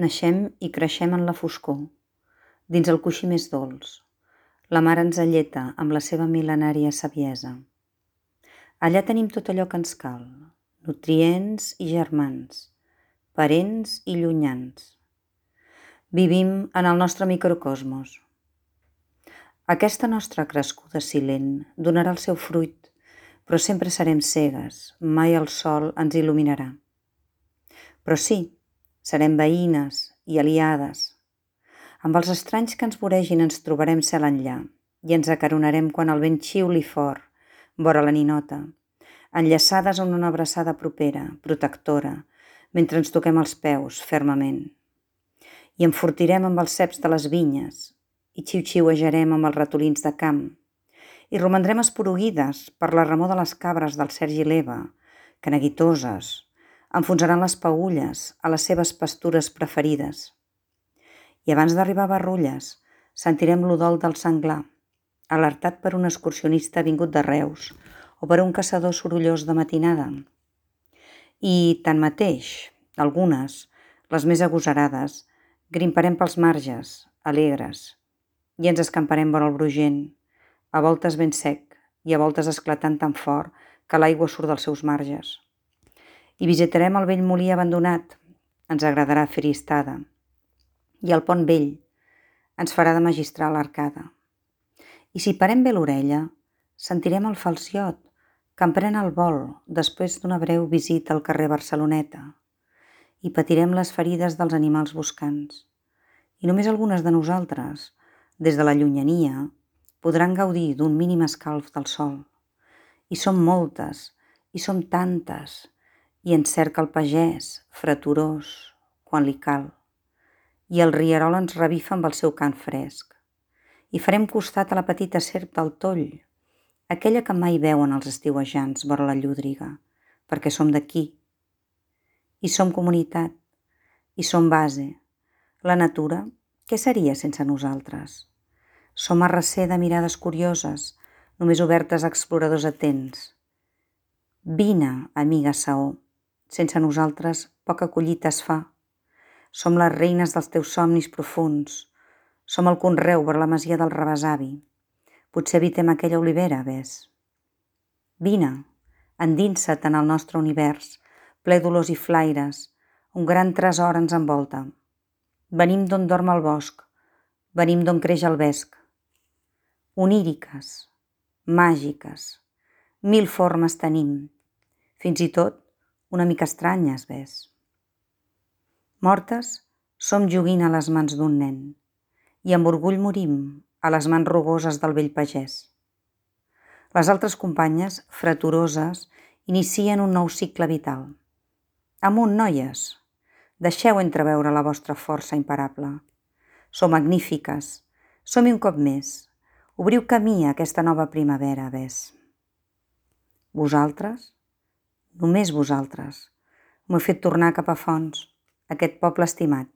Naixem i creixem en la foscor, dins el coixí més dolç. La mare ens alleta amb la seva mil·lenària saviesa. Allà tenim tot allò que ens cal, nutrients i germans, parents i llunyans. Vivim en el nostre microcosmos. Aquesta nostra crescuda silent donarà el seu fruit, però sempre serem cegues, mai el sol ens il·luminarà. Però sí, Serem veïnes i aliades. Amb els estranys que ens voregin ens trobarem cel enllà i ens acaronarem quan el vent xiuli fort, vora la ninota, enllaçades en una abraçada propera, protectora, mentre ens toquem els peus fermament. I enfortirem amb els ceps de les vinyes i xiu-xiuejarem amb els ratolins de camp i romandrem esporuguides per la remor de les cabres del Sergi Leva, que neguitoses, enfonsaran les paulles a les seves pastures preferides. I abans d'arribar a Barrulles, sentirem l'udol del senglar, alertat per un excursionista vingut de Reus o per un caçador sorollós de matinada. I, tanmateix, algunes, les més agosarades, grimparem pels marges, alegres, i ens escamparem vora el brugent, a voltes ben sec i a voltes esclatant tan fort que l'aigua surt dels seus marges i visitarem el vell molí abandonat. Ens agradarà fer-hi estada. I el pont vell ens farà de magistral arcada. I si parem bé l'orella, sentirem el falciot que em pren el vol després d'una breu visita al carrer Barceloneta i patirem les ferides dels animals buscants. I només algunes de nosaltres, des de la llunyania, podran gaudir d'un mínim escalf del sol. I som moltes, i som tantes, i ens cerca el pagès, freturós, quan li cal, i el rierol ens revifa amb el seu cant fresc. I farem costat a la petita serp del toll, aquella que mai veuen els estiuejants vora la llúdriga, perquè som d'aquí. I som comunitat, i som base. La natura, què seria sense nosaltres? Som arrecer de mirades curioses, només obertes a exploradors atents. Vine, amiga Saó, sense nosaltres, poca collita es fa. Som les reines dels teus somnis profuns. Som el conreu per la masia del rebesavi. Potser evitem aquella olivera, ves. Vine, endinsa't en el nostre univers, ple d'olors i flaires. Un gran tresor ens envolta. Venim d'on dorm el bosc. Venim d'on creix el vesc. Oníriques, màgiques, mil formes tenim. Fins i tot una mica estranyes, ves. Mortes, som joguint a les mans d'un nen i amb orgull morim a les mans rugoses del vell pagès. Les altres companyes, freturoses, inicien un nou cicle vital. Amunt, noies! Deixeu entreveure la vostra força imparable. Sou magnífiques. Som-hi un cop més. Obriu camí a aquesta nova primavera, ves. Vosaltres? Només vosaltres m'heu fet tornar cap a Fons, aquest poble estimat.